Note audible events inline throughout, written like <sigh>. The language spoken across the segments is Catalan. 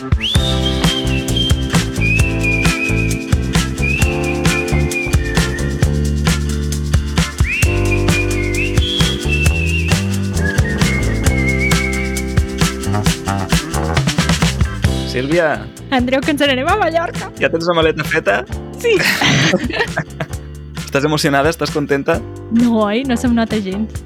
Sílvia, Andreu, que ens n'anem a Mallorca. ja tens la maleta feta? Sí. <laughs> Estàs emocionada? Estàs contenta? No, oi? No se'm nota gens.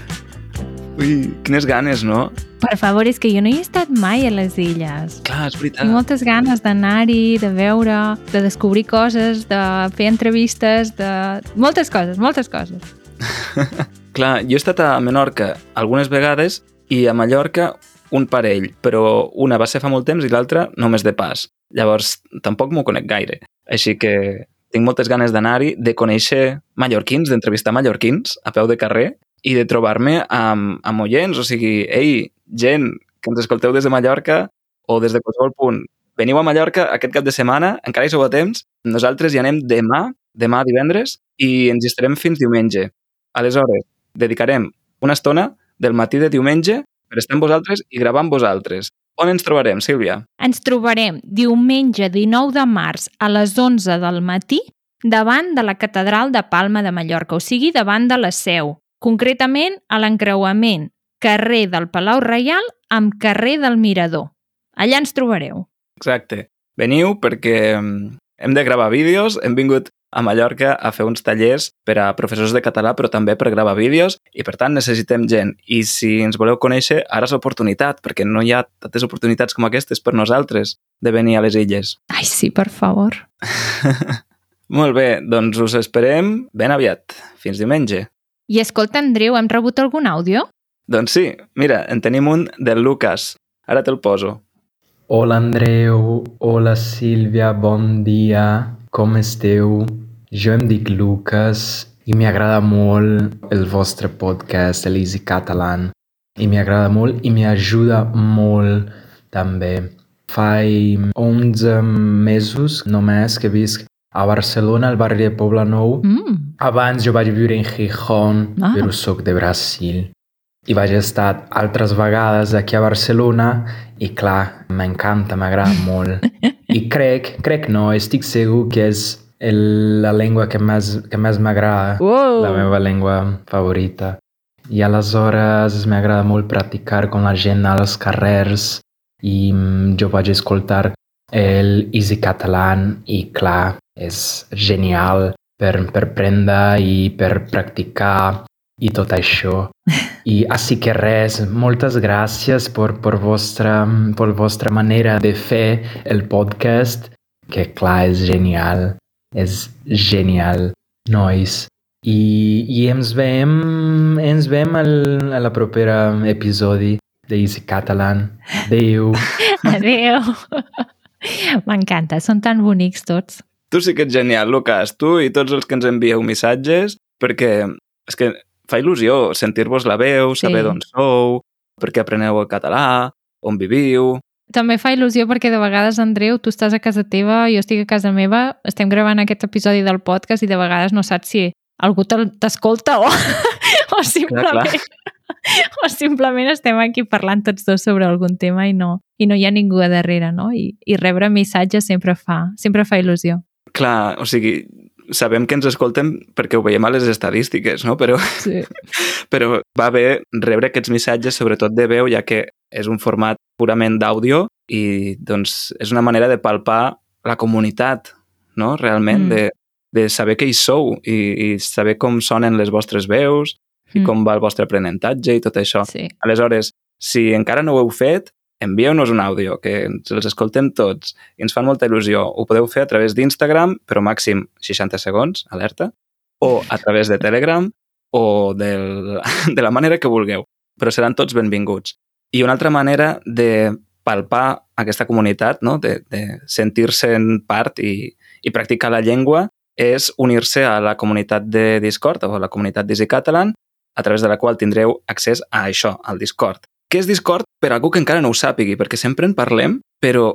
<laughs> Ui, quines ganes, no? Per favor, és que jo no hi he estat mai a les illes. Clar, és veritat. Tinc moltes ganes d'anar-hi, de veure, de descobrir coses, de fer entrevistes, de... Moltes coses, moltes coses. <laughs> Clar, jo he estat a Menorca algunes vegades i a Mallorca un parell, però una va ser fa molt temps i l'altra només de pas. Llavors, tampoc m'ho conec gaire. Així que tinc moltes ganes d'anar-hi, de conèixer mallorquins, d'entrevistar mallorquins a peu de carrer i de trobar-me amb, amb oients, o sigui, ei, gent que ens escolteu des de Mallorca o des de qualsevol punt, veniu a Mallorca aquest cap de setmana, encara hi sou a temps, nosaltres hi anem demà, demà divendres, i ens hi estarem fins diumenge. Aleshores, dedicarem una estona del matí de diumenge per estar amb vosaltres i gravar amb vosaltres. On ens trobarem, Sílvia? Ens trobarem diumenge 19 de març a les 11 del matí davant de la Catedral de Palma de Mallorca, o sigui, davant de la Seu. Concretament a l'encreuament carrer del Palau Reial amb carrer del Mirador. Allà ens trobareu. Exacte. Veniu perquè mm, hem de gravar vídeos, hem vingut a Mallorca a fer uns tallers per a professors de català, però també per gravar vídeos, i per tant necessitem gent. I si ens voleu conèixer, ara és l'oportunitat, perquè no hi ha tantes oportunitats com aquestes per nosaltres de venir a les illes. Ai, sí, per favor. <laughs> Molt bé, doncs us esperem ben aviat. Fins diumenge. I escolta, Andreu, hem rebut algun àudio? Doncs sí, mira, en tenim un del Lucas. Ara te'l poso. Hola Andreu, hola Sílvia, bon dia, com esteu? Jo em dic Lucas i m'agrada molt el vostre podcast, l'Easy Catalan. I m'agrada molt i m'ajuda molt també. Fa 11 mesos només que visc a Barcelona, al barri de Poble Nou. Mm. Abans jo vaig viure en Gijón, Ah. però sóc de Brasil. I vaig estar altres vegades aquí a Barcelona i clar, m'encanta, m'agrada <laughs> molt. I crec, crec no, estic segur que és el, la llengua que més, que més m'agrada, Wow. la meva llengua favorita. I aleshores m'agrada molt practicar con la gent als carrers i mm, jo vaig escoltar el Easy Catalan i clar, és genial per, per prendre i per practicar i tot això. I així que res, moltes gràcies per, per, vostra, per vostra manera de fer el podcast, que clar, és genial. És genial, nois. I, i ens veiem, ens veiem al, a la propera episodi d'Easy Catalan. Adéu. <laughs> Adéu. M'encanta, són tan bonics tots. Tu sí que ets genial, Lucas. Tu i tots els que ens envieu missatges, perquè és que fa il·lusió sentir-vos la veu, saber Sí. d'on sou, perquè apreneu el català, on viviu... També fa il·lusió perquè de vegades, Andreu, tu estàs a casa teva, jo estic a casa meva, estem gravant aquest episodi del podcast i de vegades no saps si algú t'escolta o, <laughs> o simplement... O simplement estem aquí parlant tots dos sobre algun tema i no, i no hi ha ningú a darrere, no? I, i rebre missatges sempre fa, sempre fa il·lusió. Clar, o sigui, sabem que ens escolten perquè ho veiem a les estadístiques, no? Però, Sí. <laughs> però va bé rebre aquests missatges, sobretot de veu, ja que és un format purament d'àudio i doncs és una manera de palpar la comunitat, no? Realment, Mm. de, de saber que hi sou i, i saber com sonen les vostres veus i Mm. com va el vostre aprenentatge i tot això. Sí. Aleshores, si encara no ho heu fet, envieu-nos un àudio, que ens els escoltem tots i ens fan molta il·lusió. Ho podeu fer a través d'Instagram, però màxim 60 segons, alerta, o a través de Telegram o del, <laughs> de la manera que vulgueu, però seran tots benvinguts. I una altra manera de palpar aquesta comunitat, no? de, de sentir-se en part i, i practicar la llengua, és unir-se a la comunitat de Discord o a la comunitat d'Easy Catalan, a través de la qual tindreu accés a això, al Discord. Què és Discord per algú que encara no ho sàpigui? Perquè sempre en parlem, però,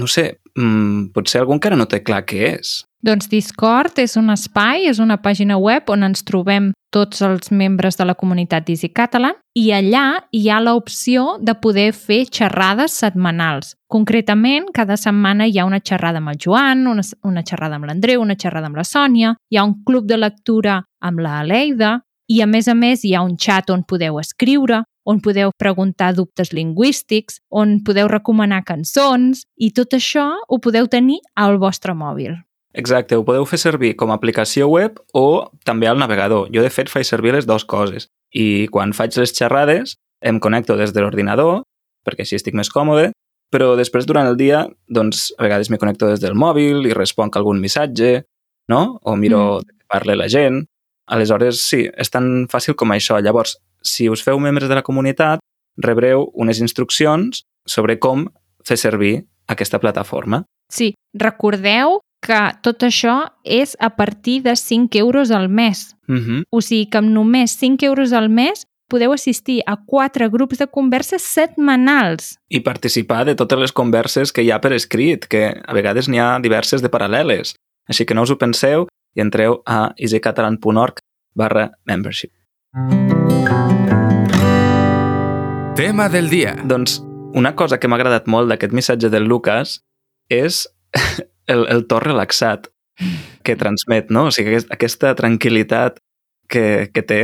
no sé, mmm, potser algú encara no té clar què és. Doncs Discord és un espai, és una pàgina web on ens trobem tots els membres de la comunitat d'Easy Catalan i allà hi ha l'opció de poder fer xerrades setmanals. Concretament, cada setmana hi ha una xerrada amb el Joan, una, una xerrada amb l'Andreu, una xerrada amb la Sònia, hi ha un club de lectura amb la Aleida i, a més a més, hi ha un xat on podeu escriure, on podeu preguntar dubtes lingüístics, on podeu recomanar cançons i tot això ho podeu tenir al vostre mòbil. Exacte, ho podeu fer servir com a aplicació web o també al navegador. Jo, de fet, faig servir les dues coses. I quan faig les xerrades, em connecto des de l'ordinador, perquè així estic més còmode, però després, durant el dia, doncs, a vegades me connecto des del mòbil i responc algun missatge, no? O miro mm. parla la gent. Aleshores, sí, és tan fàcil com això. Llavors, si us feu membres de la comunitat, rebreu unes instruccions sobre com fer servir aquesta plataforma. Sí, recordeu que tot això és a partir de 5 euros al mes. Uh -huh. O sigui que amb només 5 euros al mes podeu assistir a quatre grups de converses setmanals. I participar de totes les converses que hi ha per escrit, que a vegades n'hi ha diverses de paral·leles. Així que no us ho penseu i entreu a easycatalan.org barra membership. Tema del dia. Doncs una cosa que m'ha agradat molt d'aquest missatge del Lucas és <laughs> el, el to relaxat que transmet, no? O sigui, aquesta tranquil·litat que, que té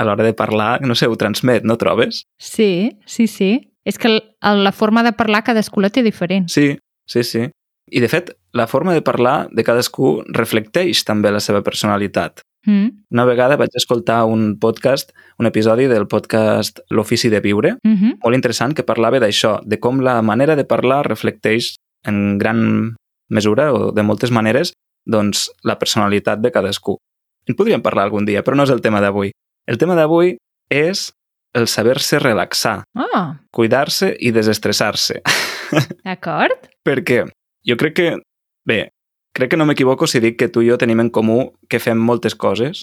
a l'hora de parlar, no sé, ho transmet, no trobes? Sí, sí, sí. És que el, la forma de parlar cadascú la té diferent. Sí, sí, sí. I, de fet, la forma de parlar de cadascú reflecteix també la seva personalitat. Mm. Una vegada vaig escoltar un podcast, un episodi del podcast L'ofici de viure, Mm -hmm. molt interessant, que parlava d'això, de com la manera de parlar reflecteix en gran mesura o de moltes maneres doncs, la personalitat de cadascú. En podríem parlar algun dia, però no és el tema d'avui. El tema d'avui és el saber-se relaxar, Oh, cuidar-se i desestressar-se. <laughs> d'acord. Perquè jo crec que, bé, crec que no m'equivoco si dic que tu i jo tenim en comú que fem moltes coses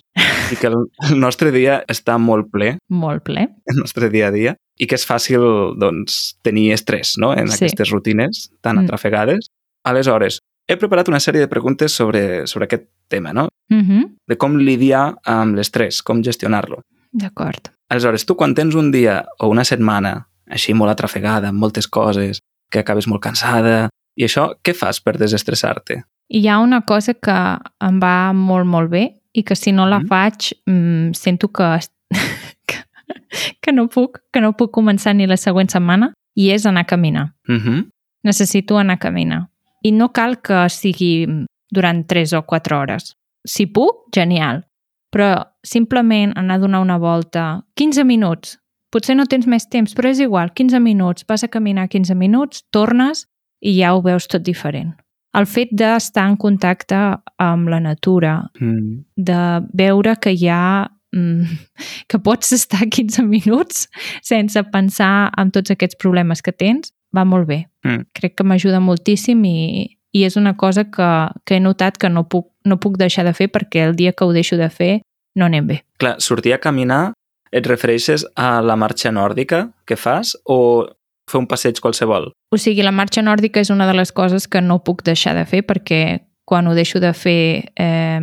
i que el, el nostre dia està molt ple, Molt ple. el nostre dia a dia, i que és fàcil doncs, tenir estrès no? en Sí. aquestes rutines tan Mm. atrafegades. Aleshores, he preparat una sèrie de preguntes sobre, sobre aquest tema, no? Mm -hmm. de com lidiar amb l'estrès, com gestionar-lo. D'acord. Aleshores, tu quan tens un dia o una setmana així molt atrafegada, amb moltes coses, que acabes molt cansada, i això, què fas per desestressar-te? Hi ha una cosa que em va molt, molt bé i que si no la Mhm. faig mm, sento que, <laughs> que, que, no puc, que no puc començar ni la següent setmana i és anar a caminar. Uh -huh. Necessito anar a caminar. I no cal que sigui durant 3 o 4 hores. Si puc, genial. Però simplement anar a donar una volta, 15 minuts. Potser no tens més temps, però és igual, 15 minuts. Vas a caminar 15 minuts, tornes i ja ho veus tot diferent. El fet d'estar en contacte amb la natura, Mm. de veure que hi ha mm, <laughs> que pots estar <laughs> 15 minuts sense pensar en tots aquests problemes que tens, va molt bé. Mm. Crec que m'ajuda moltíssim i, i és una cosa que, que he notat que no puc, no puc deixar de fer perquè el dia que ho deixo de fer no anem bé. Clar, sortir a caminar, et refereixes a la marxa nòrdica que fas o fer un passeig qualsevol? O sigui, la marxa nòrdica és una de les coses que no puc deixar de fer perquè quan ho deixo de fer eh,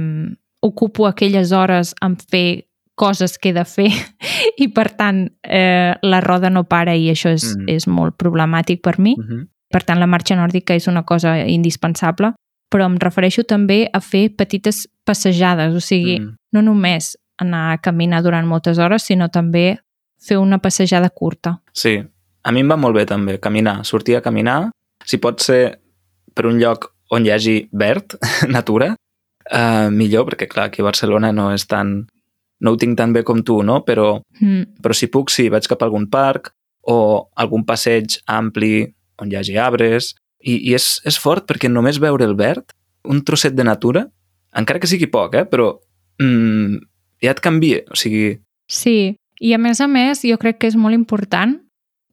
ocupo aquelles hores en fer coses que he de fer <laughs> i per tant eh, la roda no para i això és, Mm. mm. és molt problemàtic per mi. Uh -huh. Per tant, la marxa nòrdica és una cosa indispensable, però em refereixo també a fer petites passejades, o sigui, Mm. no només anar a caminar durant moltes hores, sinó també fer una passejada curta. Sí, a mi em va molt bé també caminar, sortir a caminar, si pot ser per un lloc on hi hagi verd, <laughs> natura, uh, millor, perquè clar, aquí a Barcelona no és tan... no ho tinc tan bé com tu, no? Però, Mm. però si puc, sí, vaig cap a algun parc o algun passeig ampli on hi hagi arbres, i, i és, és fort perquè només veure el verd, un trosset de natura, encara que sigui poc, eh? però mm, ja et canvia, o sigui, Sí, i a més a més jo crec que és molt important,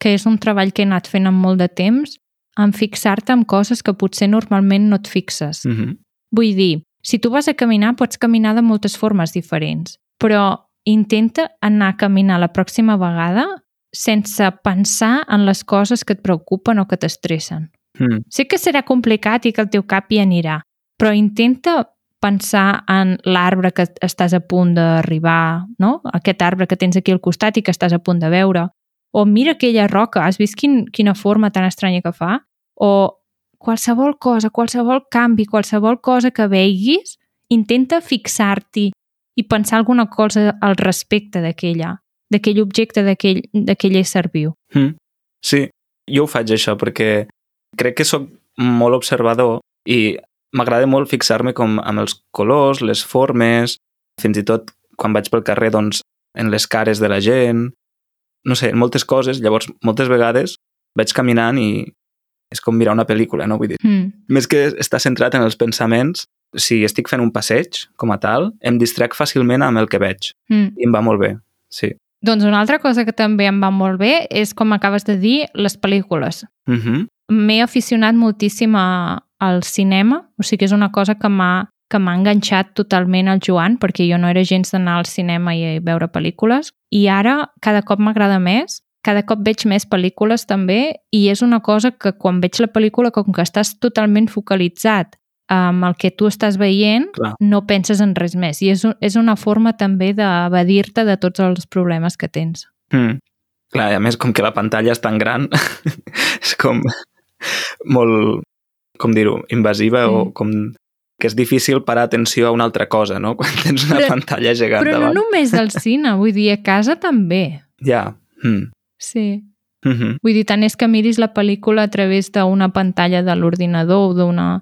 que és un treball que he anat fent amb molt de temps, en fixar-te en coses que potser normalment no et fixes. mm -hmm. Vull dir, si tu vas a caminar, pots caminar de moltes formes diferents, però intenta anar a caminar la pròxima vegada sense pensar en les coses que et preocupen o que t'estressen. Mm. Sé que serà complicat i que el teu cap hi anirà, però intenta pensar en l'arbre que estàs a punt d'arribar, no? Aquest arbre que tens aquí al costat i que estàs a punt de veure. O mira aquella roca, has vist quin, quina forma tan estranya que fa? O qualsevol cosa, qualsevol canvi, qualsevol cosa que veiguis, intenta fixar-t'hi i pensar alguna cosa al respecte d'aquella, d'aquell objecte, d'aquell ésser viu. Mm. Sí, jo ho faig això perquè crec que sóc molt observador i m'agrada molt fixar-me com amb els colors, les formes, fins i tot quan vaig pel carrer, doncs, en les cares de la gent, no sé, moltes coses. Llavors, moltes vegades vaig caminant i és com mirar una pel·lícula, no? Vull dir, Mm. més que estar centrat en els pensaments, si estic fent un passeig, com a tal, em distrec fàcilment amb el que veig. Mm. I em va molt bé, sí. Doncs una altra cosa que també em va molt bé és, com acabes de dir, les pel·lícules. Uh -huh. M'he aficionat moltíssim a, al cinema, o sigui que és una cosa que m'ha que m'ha enganxat totalment al Joan, perquè jo no era gens d'anar al cinema i veure pel·lícules, i ara cada cop m'agrada més, cada cop veig més pel·lícules també, i és una cosa que quan veig la pel·lícula, com que estàs totalment focalitzat amb el que tu estàs veient, Clar. no penses en res més. I és, un- és una forma també d'evadir-te de tots els problemes que tens. Mm. Clar, a més, com que la pantalla és tan gran, <laughs> és com molt, com dir-ho, invasiva Mm. o com que és difícil parar atenció a una altra cosa, no? <laughs> Quan tens una Però- pantalla gegant Però no davant. només al cine, vull dir, a casa també. Ja. Mm. Sí. Mm -hmm. Vull dir, tant és que miris la pel·lícula a través d'una pantalla de l'ordinador o d'una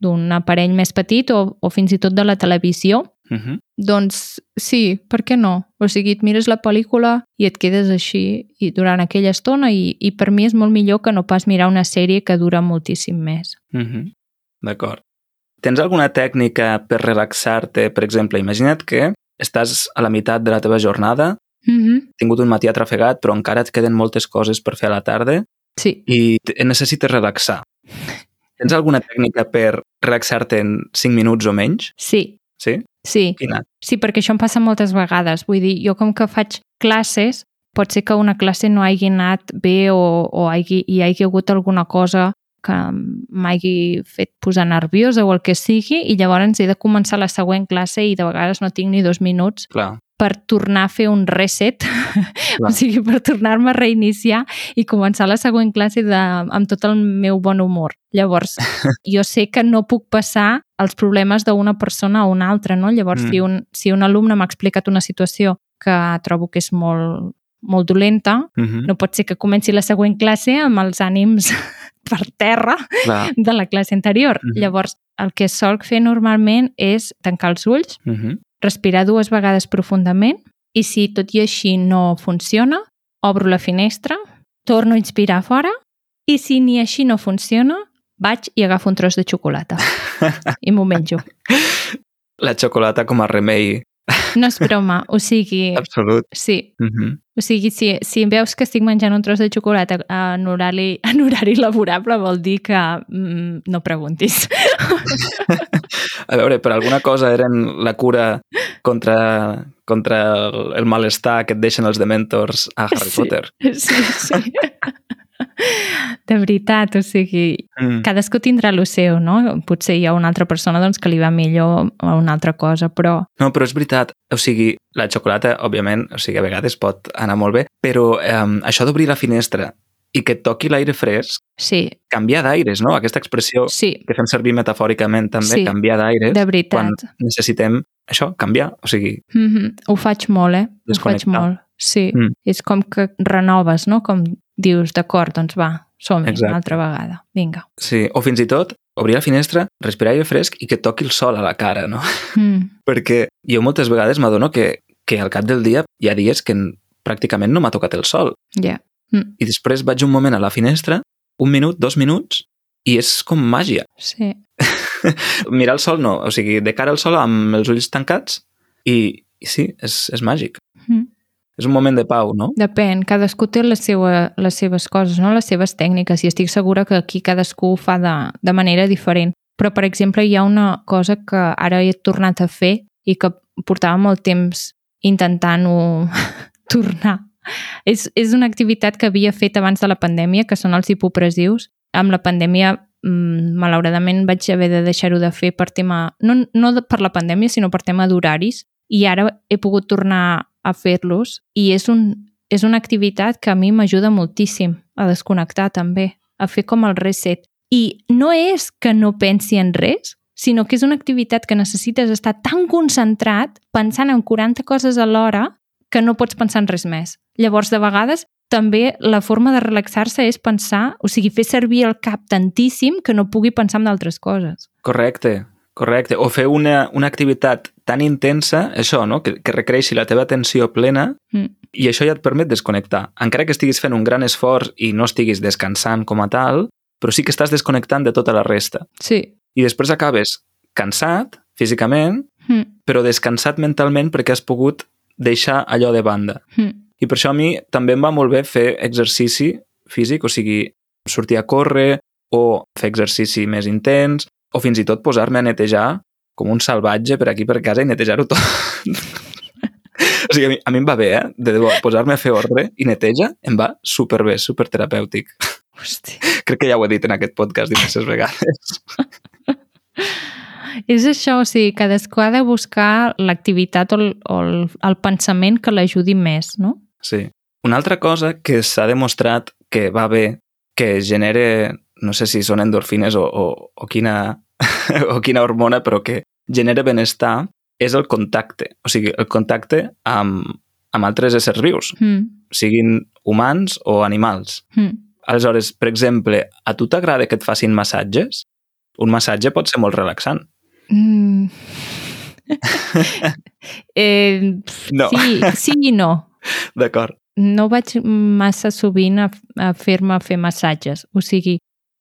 d'un aparell més petit o, o fins i tot de la televisió, Mm -hmm. doncs sí, per què no? O sigui, et mires la pel·lícula i et quedes així i durant aquella estona i, i per mi és molt millor que no pas mirar una sèrie que dura moltíssim més. Mm -hmm. D'acord. Tens alguna tècnica per relaxar-te? Per exemple, imagina't que estàs a la meitat de la teva jornada, Mm -hmm. has tingut un matí atrafegat, però encara et queden moltes coses per fer a la tarda Sí. i te- necessites relaxar. Tens alguna tècnica per relaxar-te en 5 minuts o menys? Sí, Sí? sí. Quina? Sí, perquè això em passa moltes vegades. Vull dir, jo com que faig classes, pot ser que una classe no hagi anat bé o, o hagi, hi hagi hagut alguna cosa que m'hagi fet posar nerviosa o el que sigui i llavors he de començar la següent classe i de vegades no tinc ni dos minuts Clar. per tornar a fer un reset, <laughs> o sigui, per tornar-me a reiniciar i començar la següent classe de, amb tot el meu bon humor. Llavors, <laughs> jo sé que no puc passar els problemes d'una persona a una altra, no? Llavors, Mm. si, un, si un alumne m'ha explicat una situació que trobo que és molt, molt dolenta, Mm -hmm. no pot ser que comenci la següent classe amb els ànims per terra Clar. de la classe anterior. Mhm. Llavors, el que solc fer normalment és tancar els ulls, Mm -hmm. respirar dues vegades profundament i si tot i així no funciona, obro la finestra, torno a inspirar fora i si ni així no funciona, vaig i agafo un tros de xocolata <laughs> i m'ho menjo. La xocolata com a remei No és broma, o sigui, absolut. sí, Mm -hmm. o sigui, si, si veus que estic menjant un tros de xocolata en horari, <laughs> en horari laborable vol dir que mm, no preguntis. A veure, per alguna cosa eren la cura contra, contra el, el malestar que et deixen els dementors a Harry Sí. Potter. Sí, sí. De veritat, o sigui, Mm. cadascú tindrà el seu, no? Potser hi ha una altra persona doncs, que li va millor a una altra cosa, però No, però és veritat. O sigui, la xocolata, òbviament, o sigui, a vegades pot anar molt bé, però eh, això d'obrir la finestra i que et toqui l'aire fresc, sí, canviar d'aires, no? Aquesta expressió sí, que fem servir metafòricament també, Sí, canviar d'aires, quan necessitem això, canviar. O sigui, Mm -hmm. Ho faig molt, eh? Ho faig molt. Sí, Mm. és com que renoves, no? Com dius, d'acord, doncs va, som-hi una altra vegada. Vinga. sí. O fins i tot, obrir la finestra, respirar aire fresc i que toqui el sol a la cara, no? Mm. <laughs> Perquè jo moltes vegades m'adono que, que al cap del dia hi ha dies que pràcticament no m'ha tocat el sol. Ja. Mm. I després vaig un moment a la finestra, un minut, dos minuts, i és com màgia. <laughs> Sí. Mirar el sol no, o sigui, de cara al sol amb els ulls tancats i, i sí, és, és màgic. És un moment de pau, no? Depèn, cadascú té la seva, les seves coses, no? les seves tècniques, i estic segura que aquí cadascú ho fa de, de manera diferent. Però, per exemple, hi ha una cosa que ara he tornat a fer i que portava molt temps intentant-ho <laughs> tornar. És, és una activitat que havia fet abans de la pandèmia, que són els hipopressius. Amb la pandèmia mm, malauradament vaig haver de deixar-ho de fer per tema, no, no per la pandèmia, sinó per tema d'horaris, i ara he pogut tornar a fer-los i és, un, és una activitat que a mi m'ajuda moltíssim a desconnectar també, a fer com el reset. I no és que no pensi en res, sinó que és una activitat que necessites estar tan concentrat pensant en 40 coses alhora que no pots pensar en res més. Llavors, de vegades, també la forma de relaxar-se és pensar, o sigui, fer servir el cap tantíssim que no pugui pensar en d'altres coses. Correcte, correcte. O fer una, una activitat tan intensa, això, no? que, que requereixi la teva atenció plena Mm. i això ja et permet desconnectar. Encara que estiguis fent un gran esforç i no estiguis descansant com a tal, però sí que estàs desconnectant de tota la resta. Sí. I després acabes cansat físicament, Mm. però descansat mentalment perquè has pogut deixar allò de banda. Mm. I per això a mi també em va molt bé fer exercici físic, o sigui, sortir a córrer o fer exercici més intens o fins i tot posar-me a netejar com un salvatge per aquí per casa i netejar-ho tot. <laughs> o sigui, a mi, a mi em va bé, eh? De debò, posar-me a fer ordre i neteja em va superbé, superterapèutic. Hòstia. Crec que ja ho he dit en aquest podcast diverses vegades. <laughs> És això, o sigui, cadascú ha de buscar l'activitat o, el, o el, el pensament que l'ajudi més, no? Sí. Una altra cosa que s'ha demostrat que va bé, que genere, no sé si són endorfines o, o, o, quina, <laughs> o quina hormona, però que genera benestar, és el contacte. O sigui, el contacte amb, amb altres éssers vius, Mm. siguin humans o animals. Mm. Aleshores, per exemple, a tu t'agrada que et facin massatges? Un massatge pot ser molt relaxant. Mm. <laughs> eh, No. Sí, sí i no. D'acord. No vaig massa sovint a, a fer-me fer massatges. O sigui,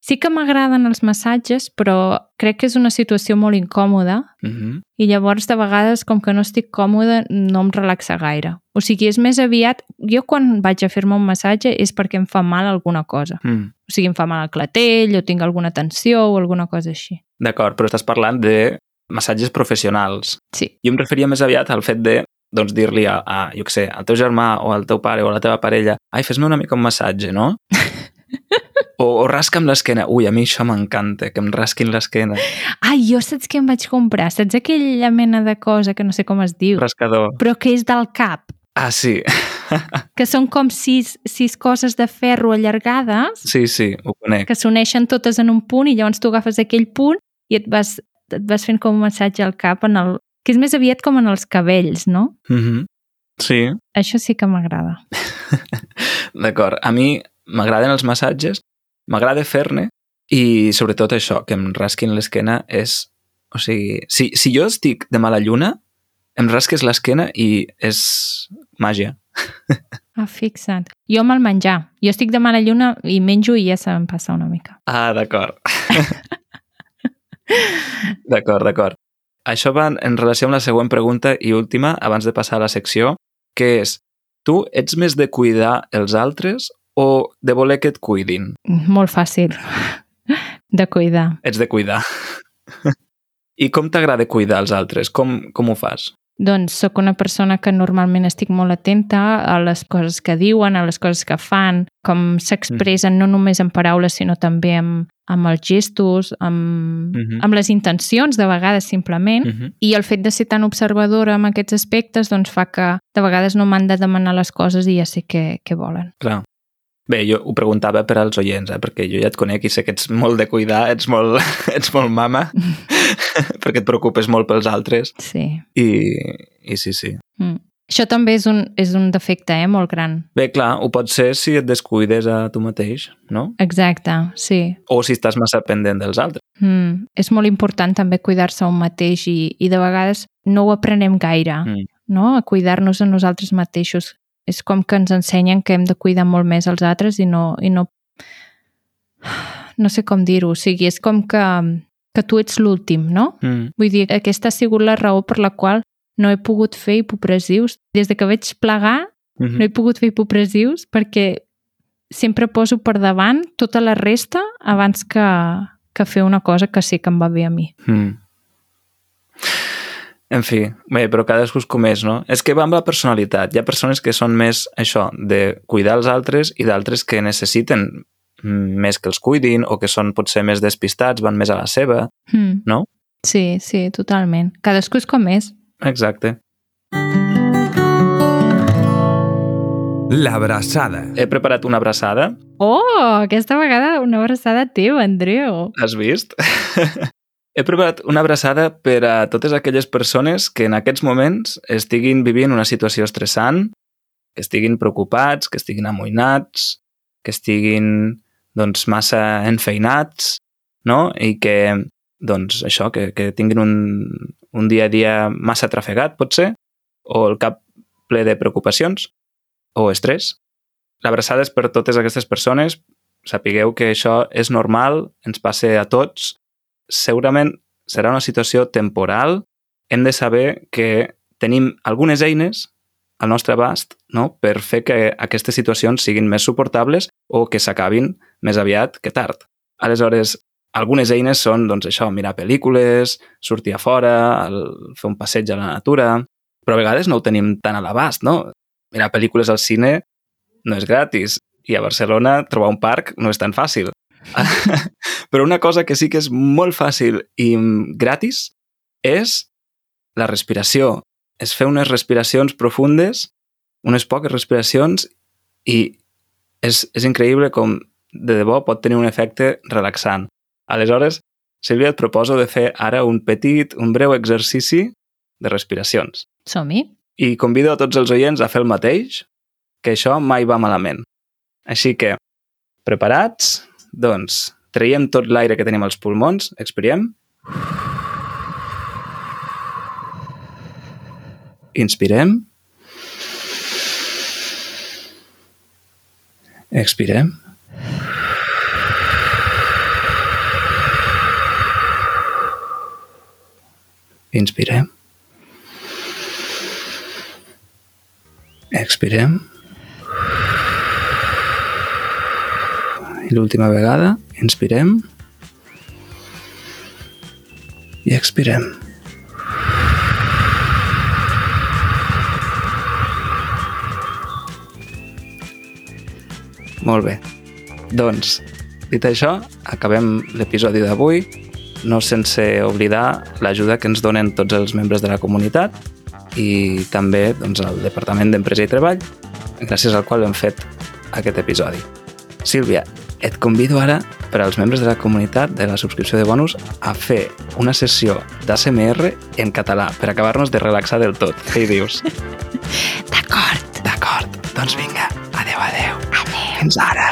sí que m'agraden els massatges, però crec que és una situació molt incòmoda Uh -huh. i llavors de vegades com que no estic còmoda no em relaxa gaire. O sigui, és més aviat... Jo quan vaig a fer-me un massatge és perquè em fa mal alguna cosa. Mm. O sigui, em fa mal el clatell o tinc alguna tensió o alguna cosa així. D'acord, però estàs parlant de massatges professionals. Sí. Jo em referia més aviat al fet de doncs dir-li a, a, jo què sé, al teu germà o al teu pare o a la teva parella ai, fes-me una mica un massatge, no? O, o rasca'm l'esquena. Ui, a mi això m'encanta, que em rasquin l'esquena. Ai, jo saps què em vaig comprar? Saps aquella mena de cosa que no sé com es diu, Rascador. però que és del cap? Ah, sí. <laughs> Que són com sis, sis coses de ferro allargades Sí, sí, ho conec. que s'uneixen totes en un punt i llavors tu agafes aquell punt i et vas, et vas fent com un massatge al cap en el, que és més aviat com en els cabells, no? Mm -hmm. Sí, Això sí que m'agrada. <laughs> d'acord. A mi m'agraden els massatges, m'agrada fer-ne i sobretot això, que em rasquin l'esquena és... O sigui, si, si jo estic de mala lluna, em rasques l'esquena i és màgia. Ah, fixa't. Jo amb el menjar. Jo estic de mala lluna i menjo i ja se'm passa una mica. Ah, d'acord. <laughs> d'acord, d'acord. Això va en relació amb la següent pregunta i última, abans de passar a la secció, que és, tu ets més de cuidar els altres o de voler que et cuidin? Molt fàcil de cuidar. Ets de cuidar. I com t'agrada cuidar els altres? Com, com ho fas? Doncs sóc una persona que normalment estic molt atenta a les coses que diuen, a les coses que fan, com s'expressen no només en paraules, sinó també amb, amb els gestos, amb, Mhm. amb les intencions, de vegades simplement. Uh -huh. I el fet de ser tan observadora amb aquests aspectes doncs, fa que de vegades no m'han de demanar les coses i ja sé què, què volen. Clar. Bé, jo ho preguntava per als oients, eh? perquè jo ja et conec i sé que ets molt de cuidar, ets molt, <laughs> ets molt mama, <laughs> perquè et preocupes molt pels altres. Sí. I, i sí, sí. Mm. Això també és un, és un defecte eh, molt gran. Bé, clar, ho pot ser si et descuides a tu mateix, no? Exacte, sí. O si estàs massa pendent dels altres. Mm. És molt important també cuidar-se a un mateix i, i de vegades no ho aprenem gaire, Mm. no? A cuidar-nos a nosaltres mateixos. És com que ens ensenyen que hem de cuidar molt més els altres i no... I no... No sé com dir-ho, o sigui, és com que, que tu ets l'últim, no? Mm. Vull dir, aquesta ha sigut la raó per la qual no he pogut fer hipopressius. Des de que vaig plegar, Mm -hmm. no he pogut fer hipopressius perquè sempre poso per davant tota la resta abans que, que fer una cosa que sé que em va bé a mi. Mm. En fi, bé, però cadascú és com és, no? És que va amb la personalitat. Hi ha persones que són més això, de cuidar els altres i d'altres que necessiten més que els cuidin o que són potser més despistats, van més a la seva, Mm. no? Sí, sí, totalment. Cadascú és com és. Exacte. L'abraçada. He preparat una abraçada, Oh, aquesta vegada una abraçada teva, Andreu. has vist? <laughs> He preparat una abraçada per a totes aquelles persones que en aquests moments estiguin vivint una situació estressant, que estiguin preocupats, que estiguin amoïnats, que estiguin doncs, massa enfeinats, no? I que, doncs, això, que, que tinguin un, un dia a dia massa trafegat, potser, o el cap ple de preocupacions, o estrès. L'abraçada és per totes aquestes persones. Sapigueu que això és normal, ens passa a tots. Segurament serà una situació temporal. Hem de saber que tenim algunes eines al nostre abast no? per fer que aquestes situacions siguin més suportables o que s'acabin més aviat que tard. Aleshores, algunes eines són doncs, això, mirar pel·lícules, sortir a fora, el, fer un passeig a la natura, però a vegades no ho tenim tan a l'abast, no? Mirar pel·lícules al cine no és gratis i a Barcelona trobar un parc no és tan fàcil. <laughs> Però una cosa que sí que és molt fàcil i gratis és la respiració. És fer unes respiracions profundes, unes poques respiracions i és, és increïble com de debò pot tenir un efecte relaxant. Aleshores, Sílvia, et proposo de fer ara un petit, un breu exercici de respiracions. Som-hi. I convido a tots els oients a fer el mateix, que això mai va malament. Així que, preparats? Doncs, traiem tot l'aire que tenim als pulmons, expirem. Inspirem. Expirem. Inspirem. Expirem. I l'última vegada, inspirem. I expirem. Molt bé. Doncs, dit això, acabem l'episodi d'avui, no sense oblidar l'ajuda que ens donen tots els membres de la comunitat i també doncs, el Departament d'Empresa i Treball, gràcies al qual hem fet aquest episodi. Sílvia, et convido ara per als membres de la comunitat de la subscripció de bonus a fer una sessió d'ASMR en català per acabar-nos de relaxar del tot. Què hi dius? <laughs> D'acord. D'acord, doncs vinga, adeu, adeu. Adeu. Fins ara.